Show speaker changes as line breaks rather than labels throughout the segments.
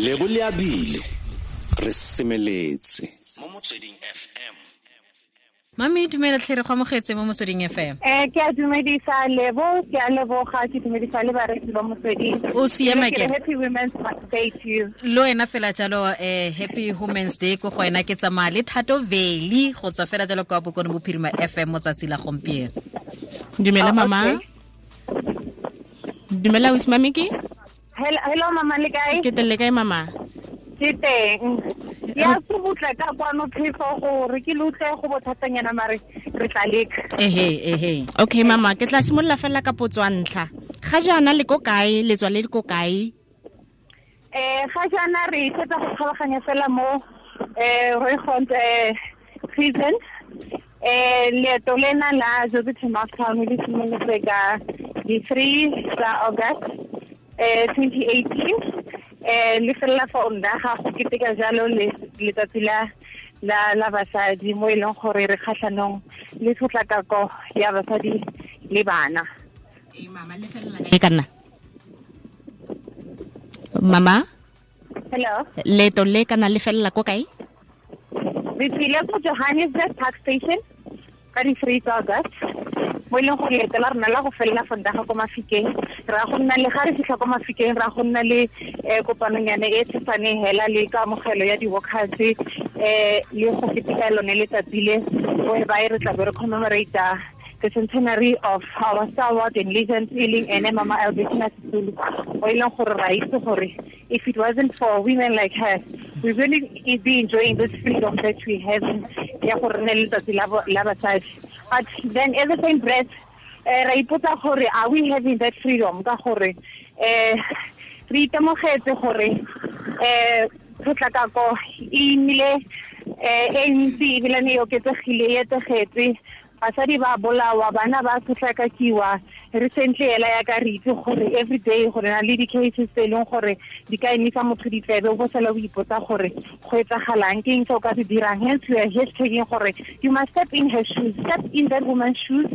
lebo le abile re semeletse. Mo motsweding fm
mami dumela tlhere go amogetse mo motsweding fm
Eh ke a dumedisa lebo ke a leboga ke dumedisa le bareki ba motsweding.
O siame
Ke
ke?
happy women's day to you.
Lo wena fela jalo eh happy women's day go go ena ke tsamaya le thato valley go tswa fela jalo kwa bokone bophirima fm mo tsatsi la gompieno.
Dumela mama.
mama
dumela wisemamiki
hello hello mama le kae?
Ke telele kae mama?
Ke teng. Ya se butle ka kwano phefo gore ke le utlwe go bothatanyana mare re tla leka.
Ehe ehe.
Okay mama ke tla simolola fela ka potso ya ntlha ga jaana le ko kae? Le tswa le ko kae?
Eh ga jaana re fetsa go tlhaloganya fela mo eh Rooigrond eh prison. Eh leeto lena la Josephine Marktown le simolotse ka di 3 tsa August 2018 eh le fela fa onda ga go keteka jalo le letsatsi la la la basadi mo e leng gore re kgatlhanong le tshotlakako ya basadi le bana.
E ka nna. Mama?
Hello?
Leto le kana le felela ko kae?
Re tsile ko johannesburg park station ka di-three tsa august mo e leng gore leeto la rona la go felela fondaga ko mafikeng ra go nna le ga re fitlha ko mafikeng ra go nna le kopanonyane e tshesaneng hela le kamogelo ya di-workers um le go keteka lone letsatsi le whereby re tla be re commemorata the centenary of our stalwart and legend e leng ene mama albertina sisulu if it wasn't for women like her we wouldn't be enjoying this freedom that we have ya gore re ne le letsatsi la bo- la basadi but then at the same breath eh ra ipotsa gore are we having that freedom ka gore eh re itemogetse gore eh tshotlakako e nnile eh e ntsi ebilane e oketsegile e etegetse basadi ba bolawa bana ba sotlakakiwa recently ela ya ka re itse gore every day gore na le di-cases tse e leng gore di ka emisa motho ditsebe. O bo sala o ipotsa gore go etsagalang ke eng se o ka se dirang? Hence we are hashtagging gore you must step in her shoes step in that woman's shoes.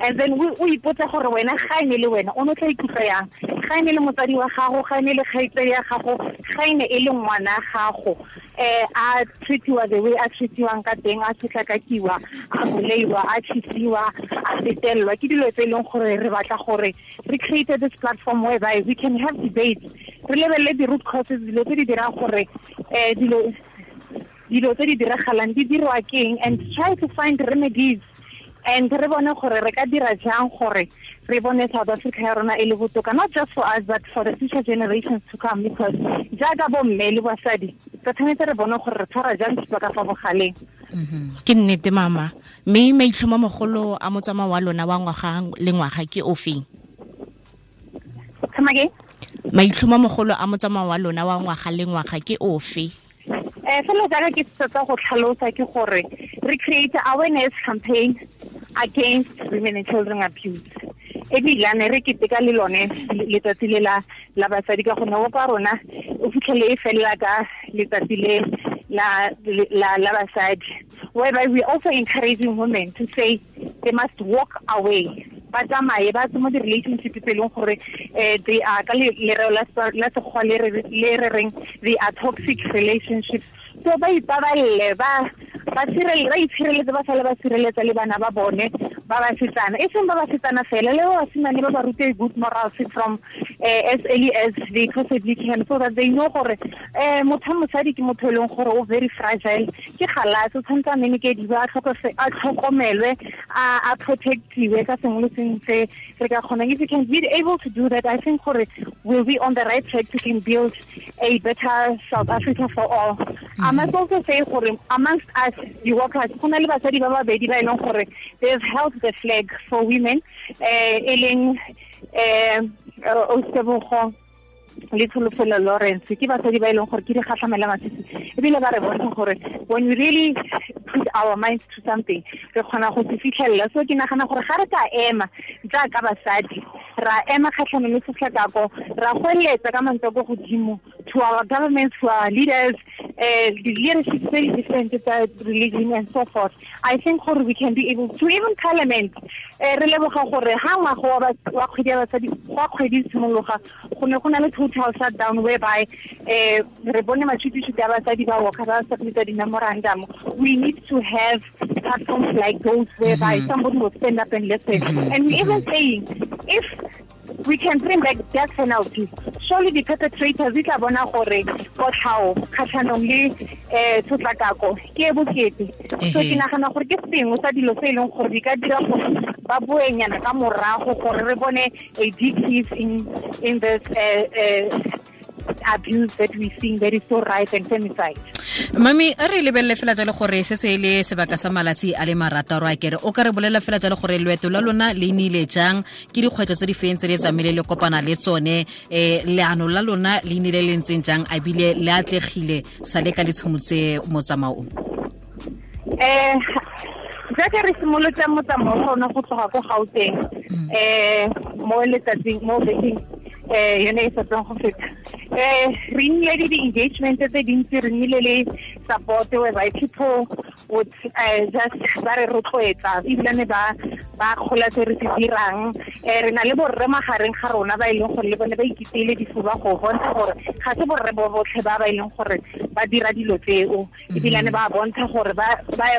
And then o ipotse gore wena ga e ne le wena o ne tla ikutlwa yang? Ga e ne le motsadi wa gago ga e ne le kgaitsedi ya gago ga e ne e le ngwana gago eh a the way a treatiwang ka teng a a boleiwa a a fetelelwa. Ke dilo tse e leng gore re batla gore re created this platform whereby we can have debates. Re lebelele di-root causes dilo tse di dirang gore um dilo tse di diragalang di dirwa keng and try to find remedies and re bone gore re ka dira jang gore re bone south africa ya rona e le botoka not just for us but for the future generations to come because jaaka bomme le basadi re tshwanetse re bone gore re tshwara jang thipa ka fa bogaleng.
Ke nnete mama. Mme maitlhomo mogolo a motsamao wa lona wa ngwaga le ngwaga ke ofeng?
Come again?
Maitlhomo mogolo a motsamao wa lona wa ngwaga le ngwaga ke ofe?
Eh fela jaaka ke setsa go tlhalosa ke gore re create awareness campaign against women and children abuse. Ebilane re keteka le lone letsatsi le la la basadi ka gonne o kwa rona o fitlhele e felela ka letsatsi le la basadi. Whereby we also encouraging women to say they must walk away. Ba tsamaye ba tsemo di-relationship tse e leng gore um they are ka lereo la se- sekgowa le re reng they are toxic relationships so ba ipaballe ba ba ba itshireletse ba sale ba sireletsa le bana ba bone ba basetsana. E seng ba basetsana fela le ba basimane ba ba rute good morals from as early as they possibly can so that they know gore um motho mosadi ke motho e leng gore o very fragile. Ke galase o tshwanetse a menekediwe a tlhokomelwe a protectiwe ka sengwe le sengwe se re ka kgonang. If you can be able to do that i think gore we'll be on the right track to can build a better south africa for all. I must also say gore amongst us the workers go na le basadi ba babedi ba e leng gore they've held the flag for women um e leng um ostebogo le tsholofelo lawrence ke basadi ba e leng gore ke di kgatlhamela masisi. Ebile ba re bontsha gore when we really put our minds to something re kgona go se fitlhelela. So ke nagana gore ga re ka ema jaaka basadi ra ema kgatlhanong le setlhakako ra goeletsa ka mantswe ko godimo to our governments to our leaders uh, the leadership very different tsa religion and so forth. I think gore we can be able to even parliament eh re leboga gore ha ngwaga wa kgwedi ya basadi wa kgwedi simologa go ne go na le total shutdown whereby eh re bone a basadi ba woka ba submita di-memorandum. We need to have platforms like those whereby somebody will stand up and listen. And we even saying if we can bring back death penalty surely the perpetrators tla bona gore kotlhao kgatlhanong le um tshotlakako ke e bokete. So ke nagana gore ke sengwe sa dilo se e leng gore di ka dira gore ba boenyana ka morago gore re bone a decrease in, in this uh, uh, abuse that we seeing that is so rife and femicide
mami a re lebelele fela jalo gore se se le sebaka sa malatsi a le marataro a kere. O ka re bolela fela jalo gore loeto la lona le jang ke dikgwetlho tse di feng tse le tsamaile le kopana le tsone um leano la lona le nnile le ntseng jang a bile le atlegile sa le ka le tshomotse motsamaong
eh jaaka re simolotse motsamao go tloga ko gauteng mo letsatsing mo bekeng yone e satsang go feta eh re nnile le di-engagement tse dintsi re nnile le support whereby people would uh, just ba re rotloetsa ebilane ba ba kgola tse re se dirang. Eh re na le borre magareng ga rona ba e leng gore le bone ba ikiteile difuba go bontsha gore ga se borre bo botlhe ba ba e leng gore ba dira dilo tseo. Ebilane ba bontsha gore ba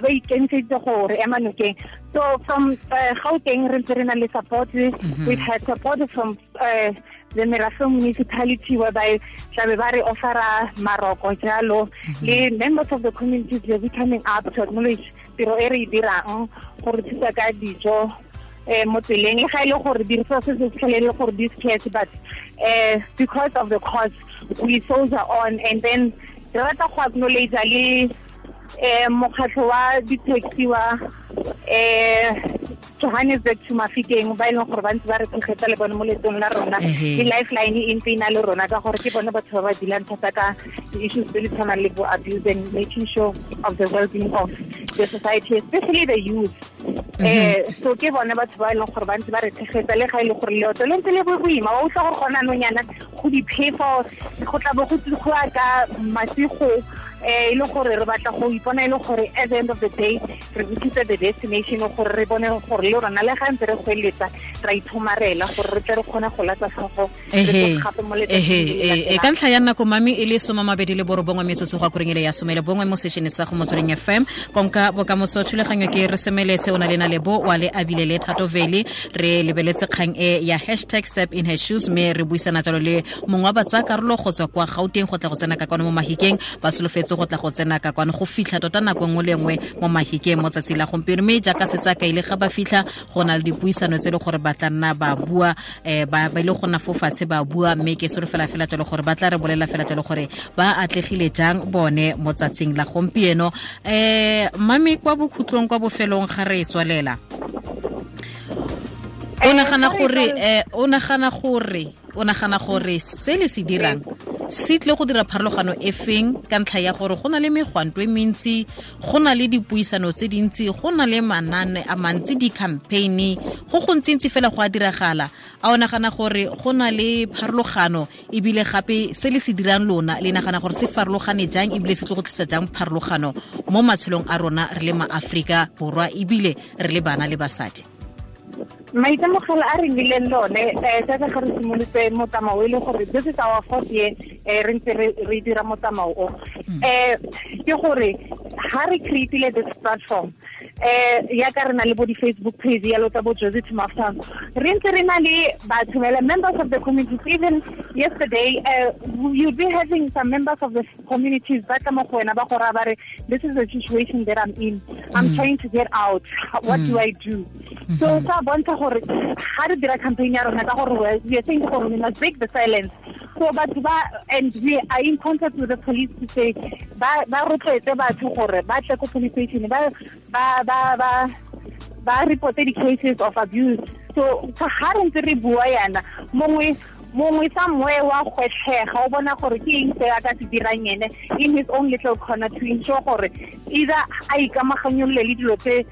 ikentseditse gore ema nokeng. So from uh, gauteng re ntse re na le support we've had support from uh, the Merafe municipality whereby re offera maroko jalo. Le members of the communities they're coming up to acknowledge tiro e re e dirang gore thusa ka dijo eh mo tseleng. Le ga ile gore di-resources di fitlhelele gore di scarce but uh, because of the cause we soldier on. And then re rata go acknowledge le eh mokgatlho wa di-taxi wa eh johannesburg to mafikeng ba e leng gore ba ntse ba re tshegetsa le bone mo letong la rona
Ehe.
le lifeline e ntse e na le rona ka gore ke bone batho ba ba dilang thata ka di-issues tse di tshwanang le bo abuse and making sure of the well-being of the society especially the youth eh so ke bone batho ba e leng gore ba ntse ba re tshegetsa le ga e le gore leoto le ntse le bo boima wa utlwa gore gona nonyana go diphefo go tla bo go tloga ka masigo eh e le gore re batla go ipona e le gore at the end of the day re botsitse the destination gore re bone gore le rona le ga ntse re goeletsa ra ithomarela gore re tle re kgone go latsa tlhogo gape mo letsatsing
ka ntlha ya nako mami e le le borobongwe metsotso go a koreng e le ya bongwe mo sešhene sa go motsweding fm konka bokamoso thulaganyo ke re semeletse o na le na lebo wa le abile le re lebeletse kgang e ya hashtag step in her shoes mme re buisana jalo le mongwe wa go tswa kwa gauteng go tla go tsena ka kwano mo mahikeng ba solofetse go tla go tsena ka kwane go fitlha tota nako nngwe le nngwe mo mahikeng mo tsatsi la gompieno. Mme jaaka setsa ka kaile ga ba fitlha go na le dipuisano tse e le gore ba tla nna ba bua um ba ile go nna fo fatshe ba bua. Mme ke solofela fela-fela jalo gore ba tla re bolela fela jalo gore ba atlegile jang bone mo tsatsing la gompieno. Um mami kwa bokhutlong kwa bofelong ga re e tswalela? O nagana gore eh o nagana gore o nagana gore se le se dirang se tle go dira pharologano e feng ka ntlha ya gore go na le megwanto e mentsi go na le dipuisano tse dintsi go na le manane a mantsi di-campaign go go ntsi-ntsi fela go a diragala. A o nagana gore go na le pharologano ebile gape se le se dirang lona le nagana gore se farologane jang ebile se tle go tlisa jang pharologano mo matshelong a rona re le maaforika borwa ebile re le bana le basadi
maitemogelo a re nnileng lone um jaaka ga re simolotse motsamao e gore this is our fourth year re ntse re re dira motsamao o um ke gore ga re creatile this platform. Um yaka re na le bo di-facebook page yalo tsa bo josi tomafam re ntse re na le batho members of the communities even yesterday uh, you'll be having some members of the communities ba tla mo go wena ba go raya ba re this is the situation that i'm in. I'm trying to get out. What do i do? So sa bontsha gore ga re dira campaign ya rona ka gore we are saying gore we must break the silence so batho ba and we are in contact with the police to say ba ba rotloetse batho gore ba tle ko police station ba ba ba ba ba reporte di-cases of abuse. So ga re ntse re bua yana mongwe mongwe moe wa gwetlhega o bona gore ke eng se a ka se dirang ene in his own little corner to ensure gore either a ikamaganyolole le dilo tse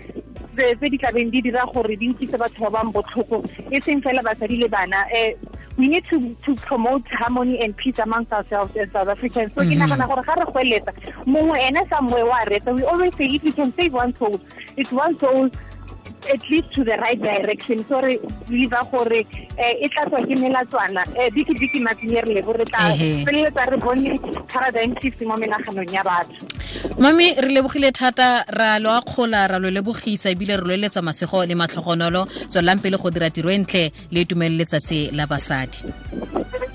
tse di tlabeng di dira gore di nkise batho ba bang botlhoko e seng fela basadi le bana um we need to to promote harmony and peace amongst ourselves as South Africans. So ke mhm. nagana gore ga re goeletsa mongwe ene somewhere wa retsa we always say if we can save one soul it's one soul at least to the right direction. So re believer gore eh, e tla tswa ke melatswana. Eh, diki diki matsenye re lebo re tla feleletsa re bone paradigm shift mo menaganong ya batho.
Mami re lebogile thata ra lo akgola ra lo lebogisa ebile re lo eletsa masego le matlhogonolo. Tswelelang pele go dira tiro e ntle le tumeleletsatsi la basadi.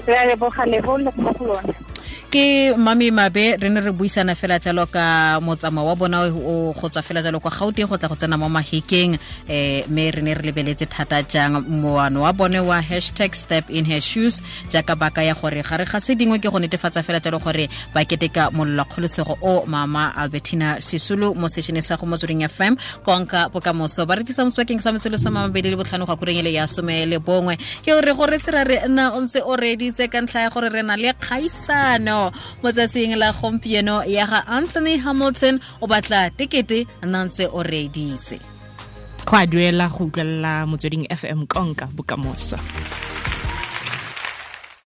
Re a leboga lebo le go lona
ke mami mabe re ne re buisana fela jalo ka motsamao wa bona o go tswa fela jalo kwa gauteng go tla go tsena mo mahekeng um mme re ne re lebeletse thata jang moano wa bone wa hashtag step in her shoes jaaka baka ya gore gare ga tse dingwe ke go netefatsa fela jalo gore ba keteka mololakgolosego o mama albertina sisulu mo sešhone sa go motsweding fm konka bokamoso ba re tlisa mo sa metselo sa mamabedi le botlhano ga kureng ele ya some le bongwe. Ke gore gore tsera re nna o ntse o reditse ka ntlha ya gore re na le kgaisano mo tsatsing la gompieno ya ga anthony hamilton o batla tekete nantse o reditse.
Go a duela go utlwelela motsweding fm konka bokamoso